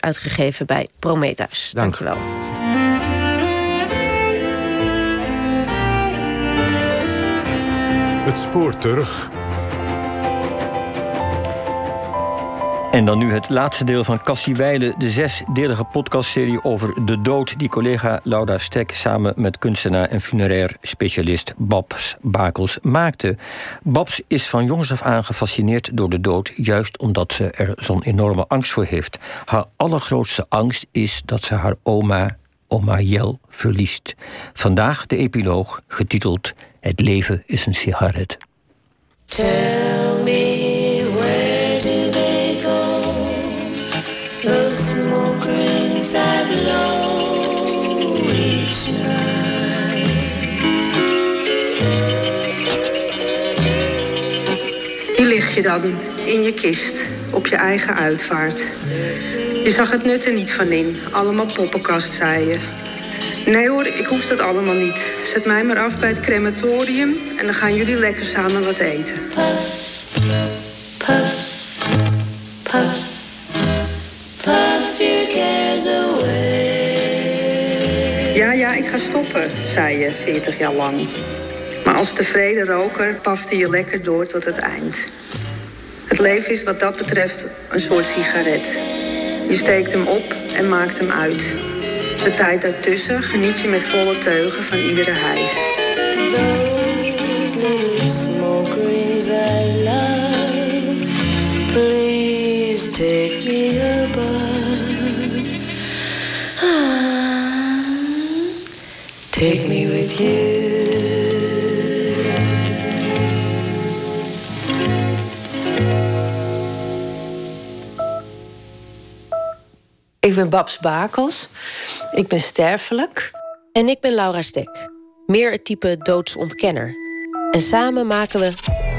uitgegeven bij Prometheus. Dank. Dankjewel. Het spoor terug. En dan nu het laatste deel van Cassie Weile, de zesdelige podcastserie over de dood die collega Laura Stek samen met kunstenaar en funerair specialist Babs Bakels maakte. Babs is van jongs af aan gefascineerd door de dood, juist omdat ze er zo'n enorme angst voor heeft. Haar allergrootste angst is dat ze haar oma, oma Jel, verliest. Vandaag de epiloog, getiteld Het leven is een sigaret. Tell me Hier lig je dan, in je kist, op je eigen uitvaart. Je zag het nut er niet van in. Allemaal poppenkast, zei je. Nee hoor, ik hoef dat allemaal niet. Zet mij maar af bij het crematorium en dan gaan jullie lekker samen wat eten. Stoppen, zei je 40 jaar lang. Maar als tevreden roker pafte je lekker door tot het eind. Het leven is wat dat betreft een soort sigaret. Je steekt hem op en maakt hem uit. De tijd daartussen geniet je met volle teugen van iedere take with you Ik ben Babs Bakels. Ik ben sterfelijk. En ik ben Laura Stek. Meer het type doodsontkenner. En samen maken we...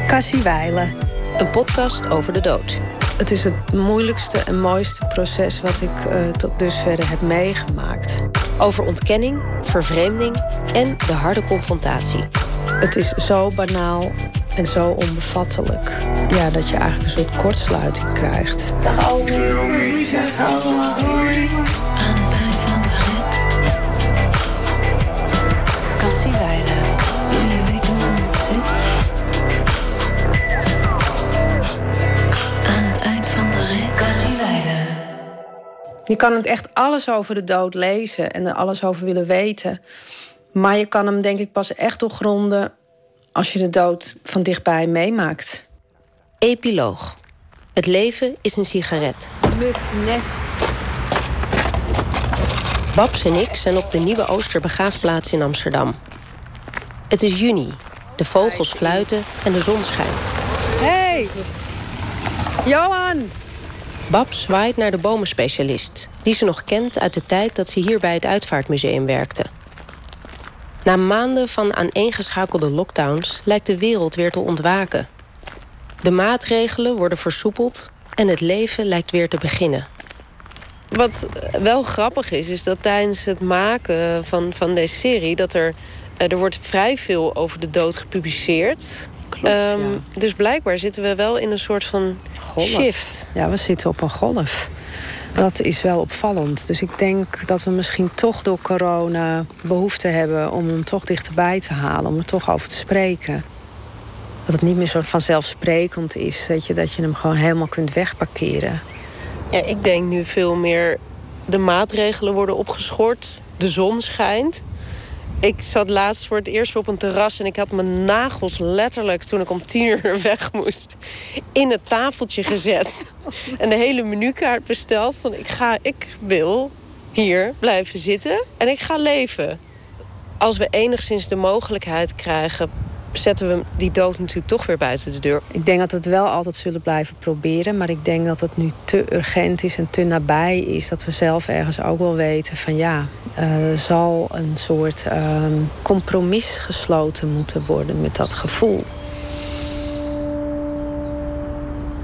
Cassie Weilen. Een podcast over de dood. Het is het moeilijkste en mooiste proces wat ik uh, tot dusver heb meegemaakt. Over ontkenning, vervreemding en de harde confrontatie. Het is zo banaal en zo onbevattelijk. Ja, dat je eigenlijk een soort kortsluiting krijgt. Je kan ook echt alles over de dood lezen en er alles over willen weten. Maar je kan hem denk ik pas echt doorgronden als je de dood van dichtbij meemaakt. Epiloog. Het leven is een sigaret. Mufnest. Babs en ik zijn op de Nieuwe Oosterbegraafplaats in Amsterdam. Het is juni. De vogels fluiten en de zon schijnt. Hey! Johan! Babs zwaait naar de bomenspecialist... die ze nog kent uit de tijd dat ze hier bij het Uitvaartmuseum werkte. Na maanden van aaneengeschakelde lockdowns lijkt de wereld weer te ontwaken. De maatregelen worden versoepeld en het leven lijkt weer te beginnen. Wat wel grappig is, is dat tijdens het maken van, van deze serie... dat er, eh, er wordt vrij veel over de dood gepubliceerd. Klopt, um, Dus blijkbaar zitten we wel in een soort van golf. shift. Ja, we zitten op een golf. Dat is wel opvallend. Dus ik denk dat we misschien toch door corona behoefte hebben om hem toch dichterbij te halen, om er toch over te spreken. Dat het niet meer zo vanzelfsprekend is, weet je, dat je hem gewoon helemaal kunt wegparkeren. Ja, ik denk nu veel meer de maatregelen worden opgeschort, de zon schijnt. Ik zat laatst voor het eerst op een terras en ik had mijn nagels letterlijk toen ik om tien uur weg moest in het tafeltje gezet. En de hele menukaart besteld van ik ga, ik wil hier blijven zitten en ik ga leven. Als we enigszins de mogelijkheid krijgen zetten we die dood natuurlijk toch weer buiten de deur. Ik denk dat we het wel altijd zullen blijven proberen. Maar ik denk dat het nu te urgent is en te nabij is. Dat we zelf ergens ook wel weten van ja, uh, zal een soort uh, compromis gesloten moeten worden met dat gevoel.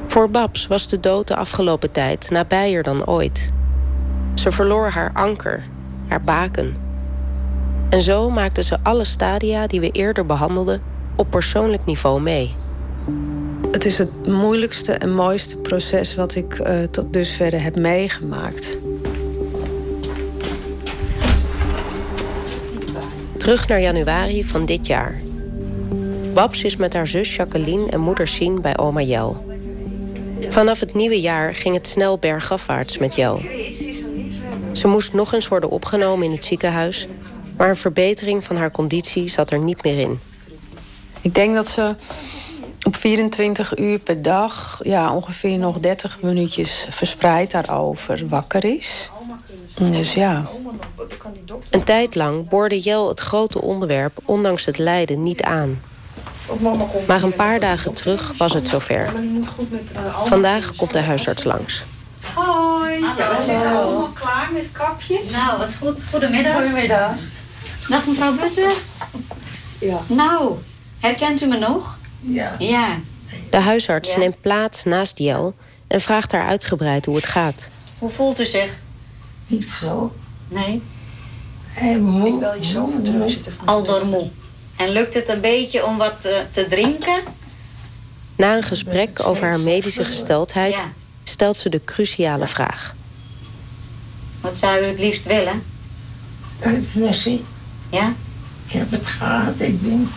Voor Babs was de dood de afgelopen tijd nabijer dan ooit. Ze verloor haar anker, haar baken. En zo maakte ze alle stadia die we eerder behandelden op persoonlijk niveau mee. Het is het moeilijkste en mooiste proces wat ik uh, tot dusver heb meegemaakt. Terug naar januari van dit jaar. Babs is met haar zus Jacqueline en moeder Sien bij oma Jel. Vanaf het nieuwe jaar ging het snel bergafwaarts met Jel. Ze moest nog eens worden opgenomen in het ziekenhuis, maar een verbetering van haar conditie zat er niet meer in. Ik denk dat ze op 24 uur per dag, ja, ongeveer nog 30 minuutjes verspreid daarover wakker is. Dus ja. Een tijd lang boorde Jel het grote onderwerp, ondanks het lijden, niet aan. Maar een paar dagen terug was het zover. Vandaag komt de huisarts langs. Hoi, ja, we zitten allemaal klaar met kapjes. Nou, wat goed. Goedemiddag. Goedemiddag. Dag mevrouw Butter. Ja. Nou, herkent u me nog? Ja. Ja. De huisarts neemt plaats naast Jel en vraagt haar uitgebreid hoe het gaat. Hoe voelt u zich? Niet zo. Nee? Hey, moe. Ik wil je zo voor zitten. Al door moe. En lukt het een beetje om wat te, te drinken? Na een gesprek over haar medische gesteldheid Ja. stelt ze de cruciale vraag. Wat zou u het liefst willen? Euthanasie. Ja? Ik heb het gehad. Ik ben,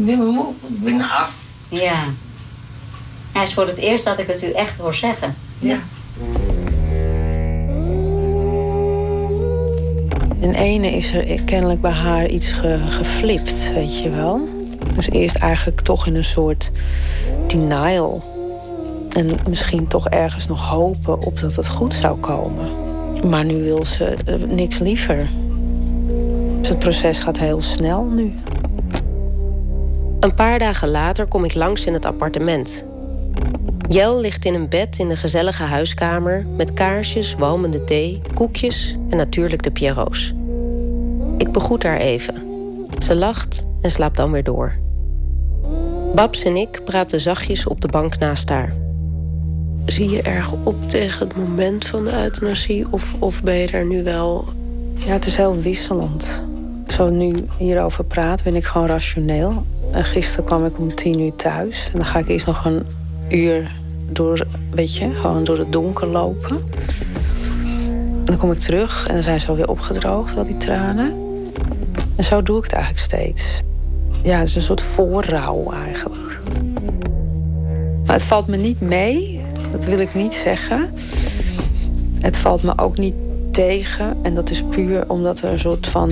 ik ben moe. Ik ben af. Ja. Het is voor het eerst dat ik het u echt hoor zeggen. Ja. In ene is er kennelijk bij haar iets ge, geflipt, weet je wel. Dus eerst eigenlijk toch in een soort denial. En misschien toch ergens nog hopen op dat het goed zou komen. Maar nu wil ze eh, niks liever. Dus het proces gaat heel snel nu. Een paar dagen later kom ik langs in het appartement. Jel ligt in een bed in de gezellige huiskamer met kaarsjes, walmende thee, koekjes en natuurlijk de Pierrots. Ik begroet haar even. Ze lacht en slaapt dan weer door. Babs en ik praten zachtjes op de bank naast haar. Zie je erg op tegen het moment van de euthanasie of, of ben je daar nu wel Ja, het is heel wisselend. Zo nu hierover praat, ben ik gewoon rationeel. En gisteren kwam ik om tien uur thuis. En dan ga ik eerst nog een uur door, weet je, gewoon door het donker lopen. En dan kom ik terug en dan zijn ze alweer opgedroogd, al die tranen. En zo doe ik het eigenlijk steeds. Ja, het is een soort voorrouw eigenlijk. Maar het valt me niet mee, dat wil ik niet zeggen. Het valt me ook niet tegen. En dat is puur omdat er een soort van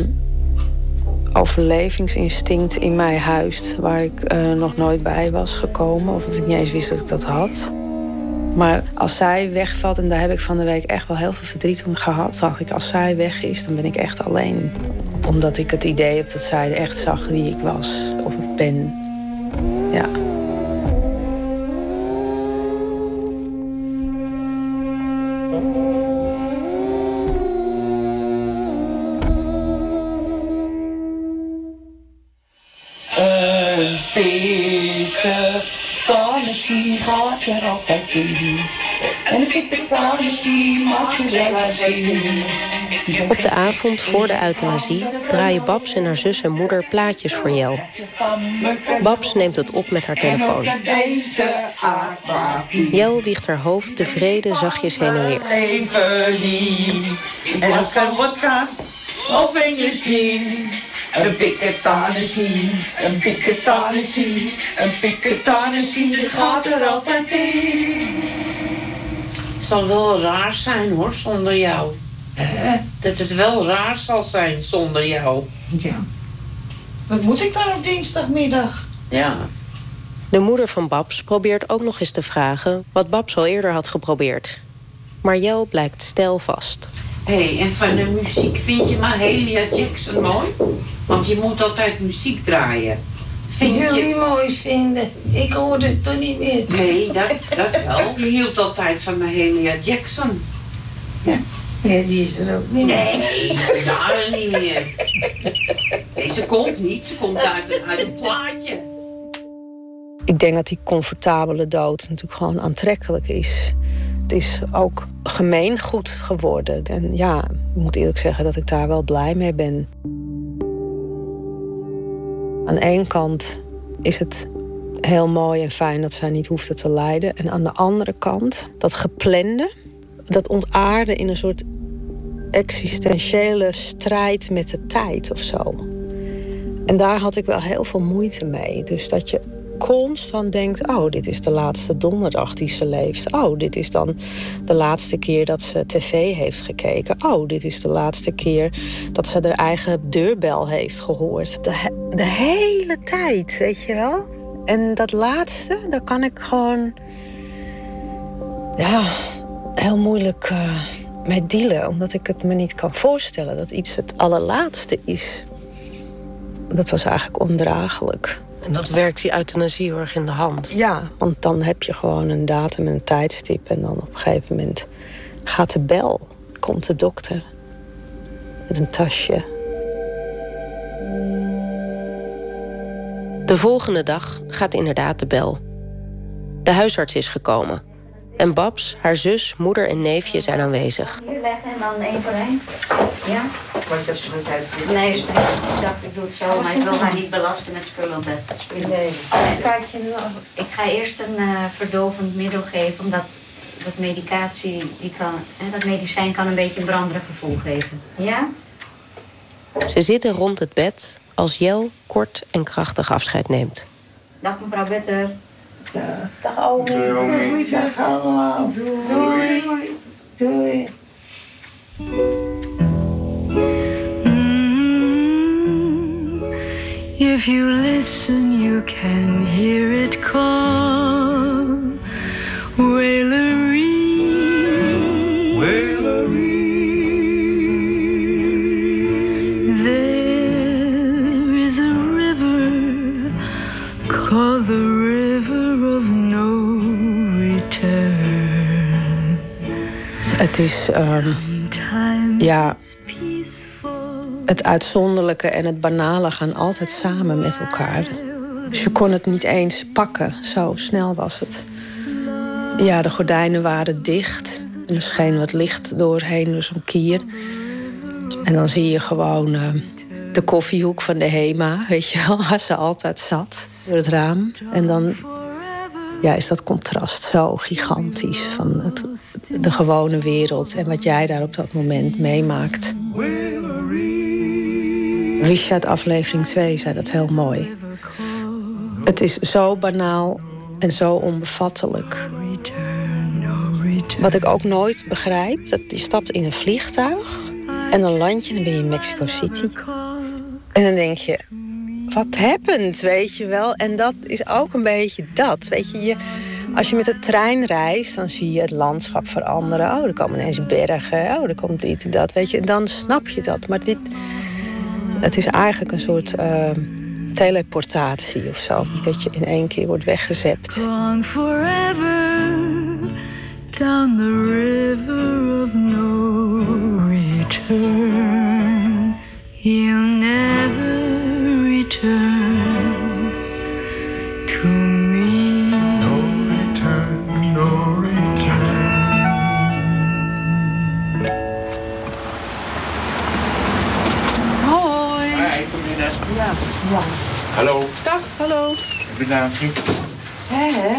overlevingsinstinct in mij huist. Waar ik eh, nog nooit bij was gekomen. Of dat ik niet eens wist dat ik dat had. Maar als zij wegvalt, en daar heb ik van de week echt wel heel veel verdriet om gehad. Zag ik, als zij weg is, dan ben ik echt alleen. Omdat ik het idee heb dat zij echt zag wie ik was. Of ben. Ja. Er altijd in. En. Op de avond voor de euthanasie draaien Babs en haar zus en moeder plaatjes voor Jel. Babs neemt het op met haar telefoon. Jel wiegt haar hoofd tevreden zachtjes heen en weer. En als wodka of gin. Een pikke Tennessee, een pikke Tennessee, een pikke Tennessee gaat er altijd in. Het zal wel raar zijn hoor, zonder jou. Dat het wel raar zal zijn zonder jou. Ja. Wat moet ik dan op dinsdagmiddag? Ja. De moeder van Babs probeert ook nog eens te vragen wat Babs al eerder had geprobeerd. Maar Jel blijkt stijlvast. Hé, hey, en van de muziek vind je Mahalia Jackson mooi? Want je moet altijd muziek draaien. Vind Zul je... die mooi vinden? Ik hoorde het toch niet meer. Nee, dat, dat wel. Je hield altijd van Mahalia Jackson. Ja, die is er ook niet meer. Nee, jaren niet meer. Nee, ze komt niet. Ze komt uit een, uit een plaatje. Ik denk dat die comfortabele dood natuurlijk gewoon aantrekkelijk is. Het is ook gemeengoed geworden. En ja, ik moet eerlijk zeggen dat ik daar wel blij mee ben. Aan één kant is het heel mooi en fijn dat zij niet hoefde te lijden. En aan de andere kant, dat geplande, dat ontaarde in een soort existentiële strijd met de tijd of zo. En daar had ik wel heel veel moeite mee. Dus dat je constant denkt: oh, dit is de laatste donderdag die ze leeft. Oh, dit is dan de laatste keer dat ze tv heeft gekeken. Oh, dit is de laatste keer dat ze haar eigen deurbel heeft gehoord. De, de hele tijd, weet je wel? En dat laatste, daar kan ik gewoon. Ja, heel moeilijk uh, mee dealen. Omdat ik het me niet kan voorstellen dat iets het allerlaatste is. Dat was eigenlijk ondraaglijk. En dat werkt die euthanasie heel erg in de hand. Ja, want dan heb je gewoon een datum en een tijdstip. En dan op een gegeven moment gaat de bel. Komt de dokter. Met een tasje. De volgende dag gaat inderdaad de bel. De huisarts is gekomen. En Babs, haar zus, moeder en neefje zijn aanwezig. Hier leggen en dan één voor één. Ja? Maar ik heb ze niet Nee, ik dacht ik doe het zo, maar ik wil haar niet belasten met spullen op bed. Nee. Kijk je nu Ik ga eerst een uh, verdovend middel geven, omdat dat medicatie, die kan, hè, dat medicijn kan een beetje een branderig gevoel geven. Ja? Ze zitten rond het bed als Jel kort en krachtig afscheid neemt. Dag mevrouw Butter. Dag. Dag Omi. Doei. Dag allemaal. Doei. Doei. If you listen, you can hear it Het is, um, ja, het uitzonderlijke en het banale gaan altijd samen met elkaar. Dus je kon het niet eens pakken, zo snel was het. Ja, de gordijnen waren dicht en er scheen wat licht doorheen, door zo'n kier. En dan zie je gewoon uh, de koffiehoek van de Hema, weet je wel, waar ze altijd zat, door het raam. En dan ja, is dat contrast zo gigantisch van het, de gewone wereld en wat jij daar op dat moment meemaakt. Richard aflevering 2 zei dat heel mooi. Het is zo banaal en zo onbevattelijk. Wat ik ook nooit begrijp, dat je stapt in een vliegtuig en dan land je en dan ben je in Mexico City. En dan denk je, wat happened, weet je wel? En dat is ook een beetje dat, weet je. je als je met de trein reist, dan zie je het landschap veranderen. Oh, er komen ineens bergen. Oh, er komt dit en dat, weet je. Dan snap je dat. Maar dit, het is eigenlijk een soort uh, teleportatie of zo. Dat je in één keer wordt weggezept. Gone forever down the river of no return. You'll never return to me. No return, no return. Hoi. Hi, binnen. Ja. ja. Hallo, Dag, hallo. ik ben David. Hé, hè?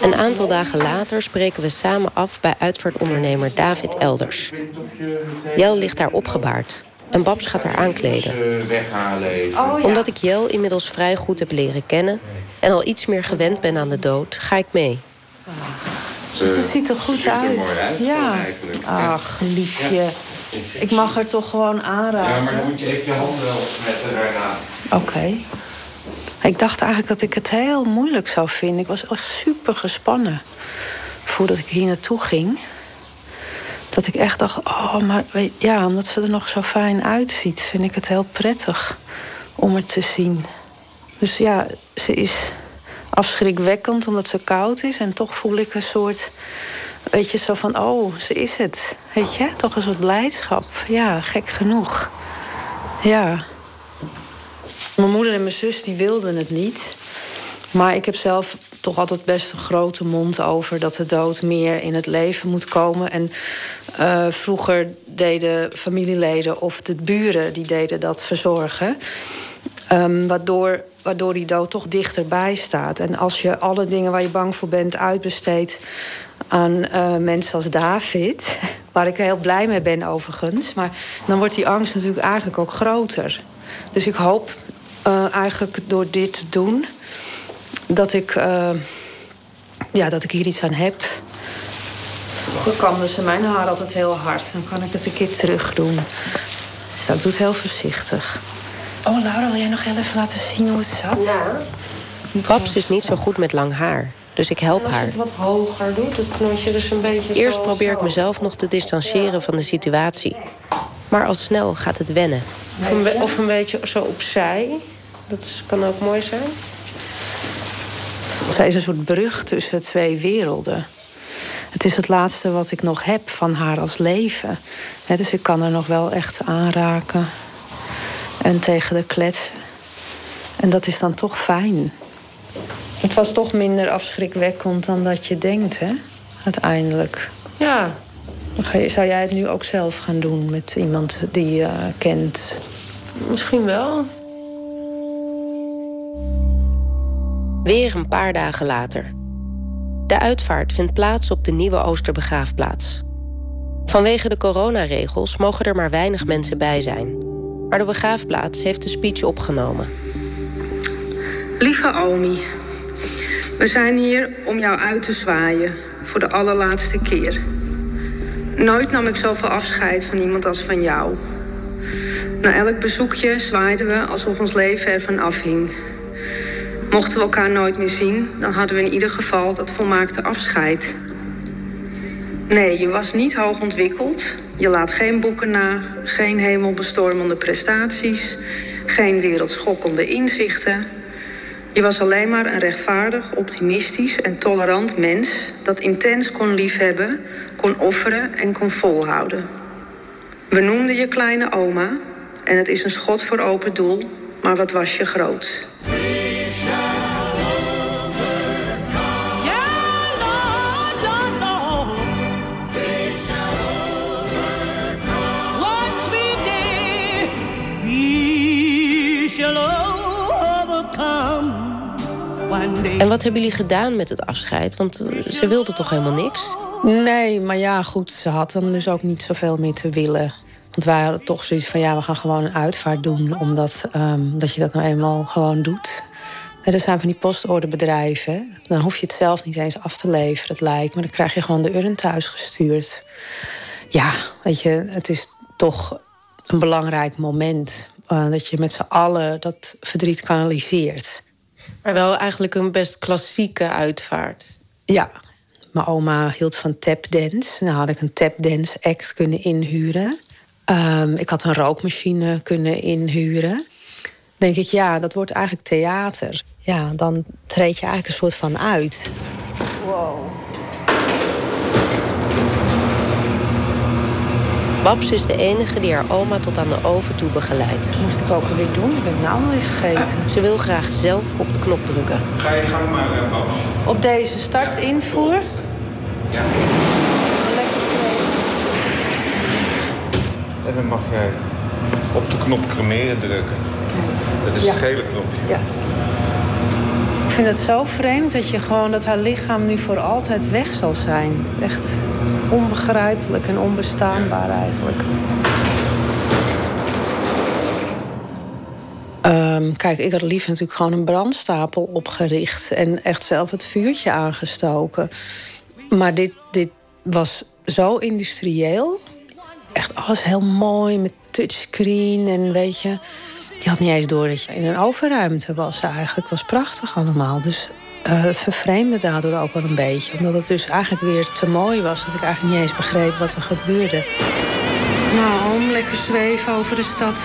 Een aantal dagen later spreken we samen af bij uitvaartondernemer David Elders. Jel ligt daar opgebaard en Babs gaat haar aankleden. Weghalen oh, Omdat ik Jel inmiddels vrij goed heb leren kennen en al iets meer gewend ben aan de dood, ga ik mee. Ze ziet er goed uit. Ja. Ach, liefje. Ik mag er toch gewoon aanraken. Ja, maar dan moet je even je handen opsmetten daarna. Oké. Ik dacht eigenlijk dat ik het heel moeilijk zou vinden. Ik was echt super gespannen voordat ik hier naartoe ging. Dat ik echt dacht, oh, maar ja, omdat ze er nog zo fijn uitziet, vind ik het heel prettig om het te zien. Dus ja, ze is afschrikwekkend omdat ze koud is. En toch voel ik een soort, weet je, zo van, oh, ze is het. Weet je, toch een soort blijdschap. Ja, gek genoeg. Ja. Mijn moeder en mijn zus die wilden het niet. Maar ik heb zelf toch altijd best een grote mond over dat de dood meer in het leven moet komen. En uh, vroeger deden familieleden of de buren die deden dat verzorgen. Ehm, waardoor, waardoor die dood toch dichterbij staat. En als je alle dingen waar je bang voor bent uitbesteedt aan eh, mensen als David, waar ik heel blij mee ben overigens, maar dan wordt die angst natuurlijk eigenlijk ook groter. Dus ik hoop uh, eigenlijk door dit te doen dat ik, uh, ja, dat ik hier iets aan heb. Dan kamden ze mijn haar altijd heel hard. Dan kan ik het een keer terug doen. Dus ik doe het heel voorzichtig. Oh, Laura, wil jij nog heel even laten zien hoe het zat? Ja. Babs is niet zo goed met lang haar. Dus ik help haar. Als je het wat hoger doet, het knotje dus een beetje Eerst zo- probeer ik mezelf nog te distancieren van de situatie. Maar al snel gaat het wennen. Of een, be- of een beetje zo opzij. Dat is- kan ook mooi zijn. Zij is een soort brug tussen twee werelden. Het is het laatste wat ik nog heb van haar als leven. Dus ik kan haar nog wel echt aanraken. En tegen de kletsen. En dat is dan toch fijn. Het was toch minder afschrikwekkend dan dat je denkt, hè? Uiteindelijk. Ja. Zou jij het nu ook zelf gaan doen met iemand die je kent? Misschien wel. Weer een paar dagen later. De uitvaart vindt plaats op de nieuwe Oosterbegraafplaats. Vanwege de coronaregels mogen er maar weinig mensen bij zijn. Maar de begraafplaats heeft de speech opgenomen. Lieve Omi, we zijn hier om jou uit te zwaaien voor de allerlaatste keer. Nooit nam ik zoveel afscheid van iemand als van jou. Na elk bezoekje zwaaiden we alsof ons leven ervan afhing. Mochten we elkaar nooit meer zien, dan hadden we in ieder geval dat volmaakte afscheid. Nee, je was niet hoog ontwikkeld. Je laat geen boeken na, geen hemelbestormende prestaties, geen wereldschokkende inzichten. Je was alleen maar een rechtvaardig, optimistisch en tolerant mens dat intens kon liefhebben, kon offeren en kon volhouden. We noemden je kleine oma en het is een schot voor open doel, maar wat was je groot? En wat hebben jullie gedaan met het afscheid? Want eh, ze wilde toch helemaal niks? Nee, maar ja, goed, ze had dan dus ook niet zoveel meer te willen. Want wij hadden toch zoiets van, ja, we gaan gewoon een uitvaart doen... omdat ehm, dat je dat nou eenmaal gewoon doet. En er zijn van die postorderbedrijven. Dan hoef je het zelf niet eens af te leveren, het lijkt. Maar dan krijg je gewoon de urn thuis gestuurd. Ja, weet je, het is toch een belangrijk moment... eh, dat je met z'n allen dat verdriet kanaliseert. Maar wel eigenlijk een best klassieke uitvaart. Ja, mijn oma hield van tapdance. Nou had ik een tapdance act kunnen inhuren. Ehm, ik had een rookmachine kunnen inhuren. Denk ik, ja, dat wordt eigenlijk theater. Ja, dan treed je eigenlijk een soort van uit. Babs is de enige die haar oma tot aan de oven toe begeleidt. Moest ik ook alweer doen? Ik ben het nou alweer vergeten. Ze wil graag zelf op de knop drukken. Ga je gang maar, eh, Babs. Op deze startinvoer. Ja. En dan mag jij op de knop cremeren drukken. Dat is Ja. het gele knopje. Ja. Vind het zo vreemd dat je gewoon dat haar lichaam nu voor altijd weg zal zijn. Echt onbegrijpelijk en onbestaanbaar eigenlijk. Ehm, kijk, ik had liever natuurlijk gewoon een brandstapel opgericht en echt zelf het vuurtje aangestoken. Maar dit, dit was zo industrieel. Echt alles heel mooi met touchscreen en weet je. Die had niet eens door dat je in een overruimte was eigenlijk. Het was prachtig allemaal. Dus eh, het vervreemde daardoor ook wel een beetje. Omdat het dus eigenlijk weer te mooi was. Dat ik eigenlijk niet eens begreep wat er gebeurde. Nou, om lekker zweven over de stad.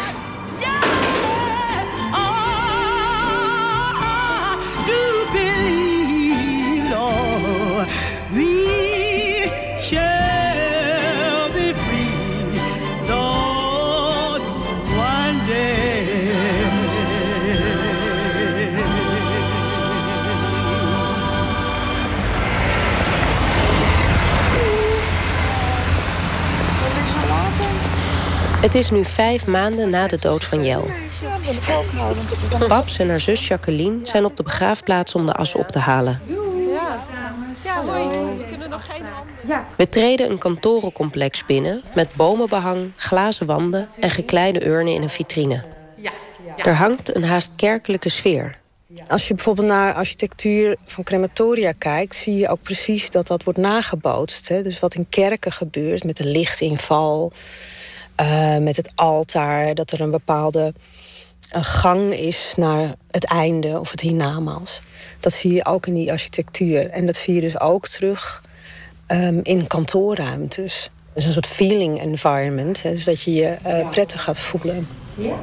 Het is nu vijf maanden na de dood van Jel. Babs en haar zus Jacqueline zijn op de begraafplaats om de as op te halen. We treden een kantorencomplex binnen met bomenbehang, glazen wanden en gekleide urnen in een vitrine. Er hangt een haast kerkelijke sfeer. Als je bijvoorbeeld naar architectuur van crematoria kijkt, zie je ook precies dat dat wordt nagebootst. Hè? Dus wat in kerken gebeurt met de lichtinval, uh, met het altaar, dat er een bepaalde een gang is naar het einde of het hiernamaals. Dat zie je ook in die architectuur. En dat zie je dus ook terug um, in kantoorruimtes. Dus een soort feeling environment. Hè? Dus dat je je uh, prettig gaat voelen. Ja.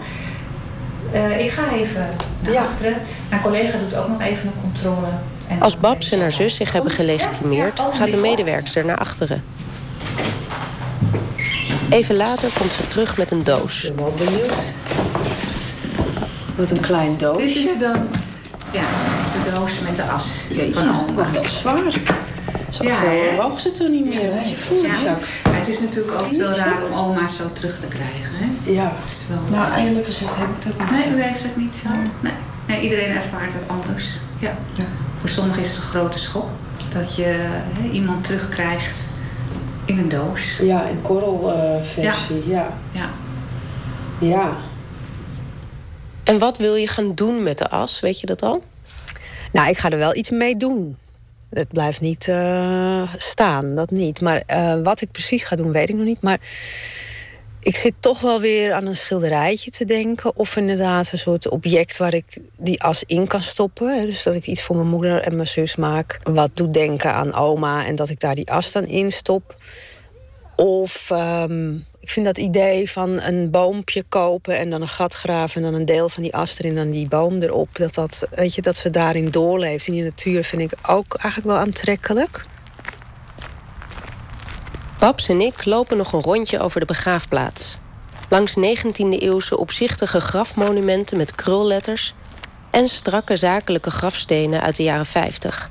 Uh, ik ga even naar ja. achteren. Mijn collega doet ook nog even een controle. En Als Babs en haar zus zich hebben gelegitimeerd, gaat de medewerkster naar achteren. Even later komt ze terug met een doos. Ik ben wel benieuwd. Wat een klein doosje. Dit is dan ja, de doos met de as Jeetje, van oma. wel zwaar. Zo ja, veel woog ze toen niet meer. Ja, ja. Maar het is natuurlijk ook zo raar om oma's zo terug te krijgen. Hè? Ja. is wel... Nou, eigenlijk gezegd heb ik dat niet Nee, u heeft het niet zo. Nee. nee iedereen ervaart het anders. Ja. ja. Voor sommigen is het een grote schok. Dat je hè, iemand terugkrijgt in een doos. Ja, in korrelversie. Uh, ja. ja. Ja. ja. En wat wil je gaan doen met de as? Weet je dat al? Nou, ik ga er wel iets mee doen. Het blijft niet uh, staan, dat niet. Maar uh, wat ik precies ga doen, weet ik nog niet. Maar ik zit toch wel weer aan een schilderijtje te denken. Of inderdaad een soort object waar ik die as in kan stoppen. Dus dat ik iets voor mijn moeder en mijn zus maak. Wat doet denken aan oma en dat ik daar die as dan in stop. Of um, ik vind dat idee van een boompje kopen en dan een gat graven en dan een deel van die as erin en dan die boom erop. Dat, dat, weet je, dat ze daarin doorleeft in die natuur vind ik ook eigenlijk wel aantrekkelijk. Babs en ik lopen nog een rondje over de begraafplaats. Langs 19e-eeuwse opzichtige grafmonumenten met krulletters en strakke zakelijke grafstenen uit de jaren 50.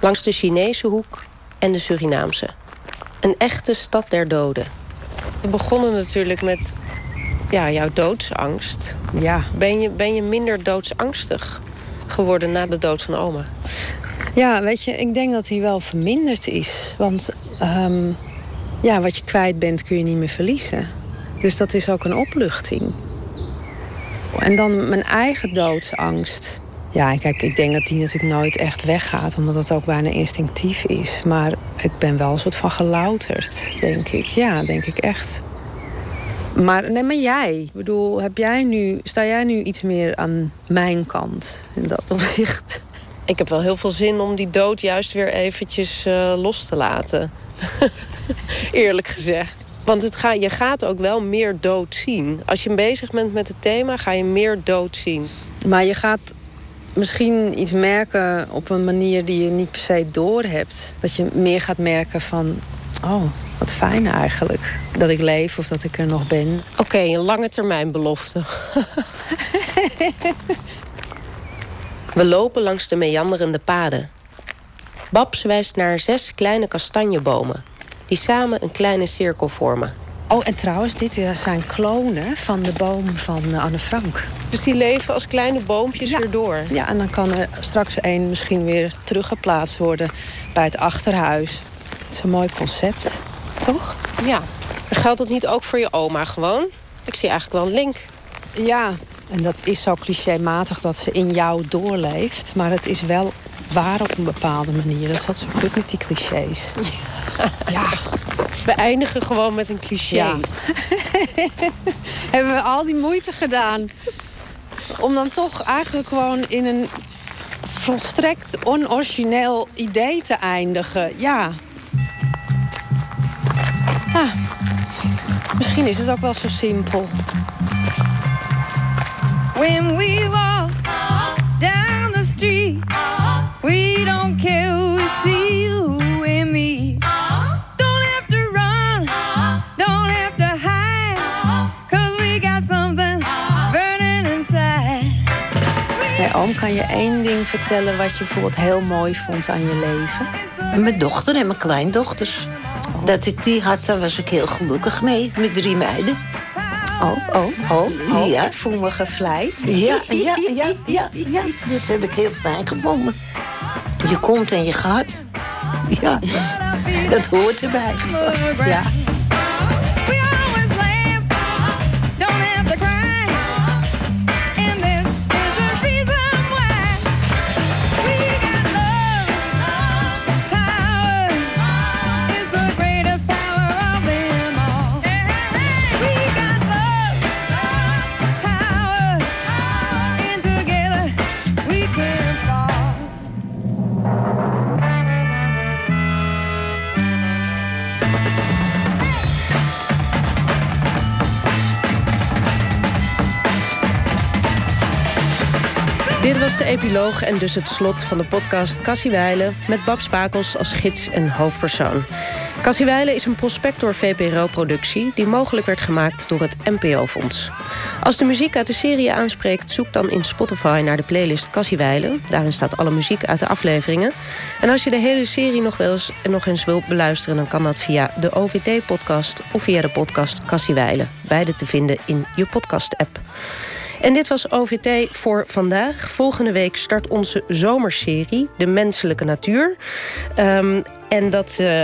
Langs de Chinese hoek en de Surinaamse. Een echte stad der doden. We begonnen natuurlijk met ja, jouw doodsangst. Ja. Ben je, ben je minder doodsangstig geworden na de dood van oma? Ja, weet je, ik denk dat hij wel verminderd is. Want um, ja, wat je kwijt bent kun je niet meer verliezen. Dus dat is ook een opluchting. En dan mijn eigen doodsangst. Ja, kijk, ik denk dat die natuurlijk nooit echt weggaat, omdat het ook bijna instinctief is. Maar ik ben wel een soort van gelouterd, denk ik. Ja, denk ik echt. Maar, nee, maar jij, ik bedoel, heb jij nu, sta jij nu iets meer aan mijn kant in dat opzicht? Ik heb wel heel veel zin om die dood juist weer eventjes uh, los te laten. Eerlijk gezegd. Want het ga, je gaat ook wel meer dood zien. Als je bezig bent met het thema, ga je meer dood zien. Maar je gaat misschien iets merken op een manier die je niet per se doorhebt. Dat je meer gaat merken van, oh, wat fijn eigenlijk. Dat ik leef of dat ik er nog ben. Oké, okay, een lange termijn belofte. We lopen langs de meanderende paden. Babs wijst naar zes kleine kastanjebomen... die samen een kleine cirkel vormen. Oh, en trouwens, dit zijn klonen van de boom van Anne Frank. Dus die leven als kleine boompjes weer door? Ja, en dan kan er straks een misschien weer teruggeplaatst worden bij het achterhuis. Het is een mooi concept, toch? Ja. Geldt het niet ook voor je oma gewoon? Ik zie eigenlijk wel een link. Ja, en dat is zo clichématig dat ze in jou doorleeft. Maar het is wel waar op een bepaalde manier. Dat is wat zo goed met die clichés. Ja. ja. We eindigen gewoon met een cliché. Ja. Hebben we al die moeite gedaan om dan toch eigenlijk gewoon in een volstrekt onorigineel idee te eindigen. Ja. Ah, misschien is het ook wel zo simpel. When we walk down the street, we don't care who we see, you and me. Don't have to run, don't have to hide, cause we got something burning inside. Hey, oom, kan je één ding vertellen wat je bijvoorbeeld heel mooi vond aan je leven? Mijn dochter en mijn kleindochters. Dat ik die had, daar was ik heel gelukkig mee, met drie meiden. Oh, oh, oh, oh. Ja. Ik voel me gevleid. Ja, ja, ja, ja, ja. Dit heb ik heel fijn gevonden. Je komt en je gaat. Ja, dat hoort erbij. Ja. De epiloog en dus het slot van de podcast Cassie Weilen... met Bab Spakels als gids en hoofdpersoon. Cassie Weilen is een prospector VPRO-productie... die mogelijk werd gemaakt door het NPO-fonds. Als de muziek uit de serie aanspreekt... zoek dan in Spotify naar de playlist Cassie Weilen. Daarin staat alle muziek uit de afleveringen. En als je de hele serie nog, wel eens, nog eens wilt beluisteren... dan kan dat via de OVT-podcast of via de podcast Cassie Weilen. Beide te vinden in je podcast-app. En dit was OVT voor vandaag. Volgende week start onze zomerserie, De Menselijke Natuur. Um, en dat uh,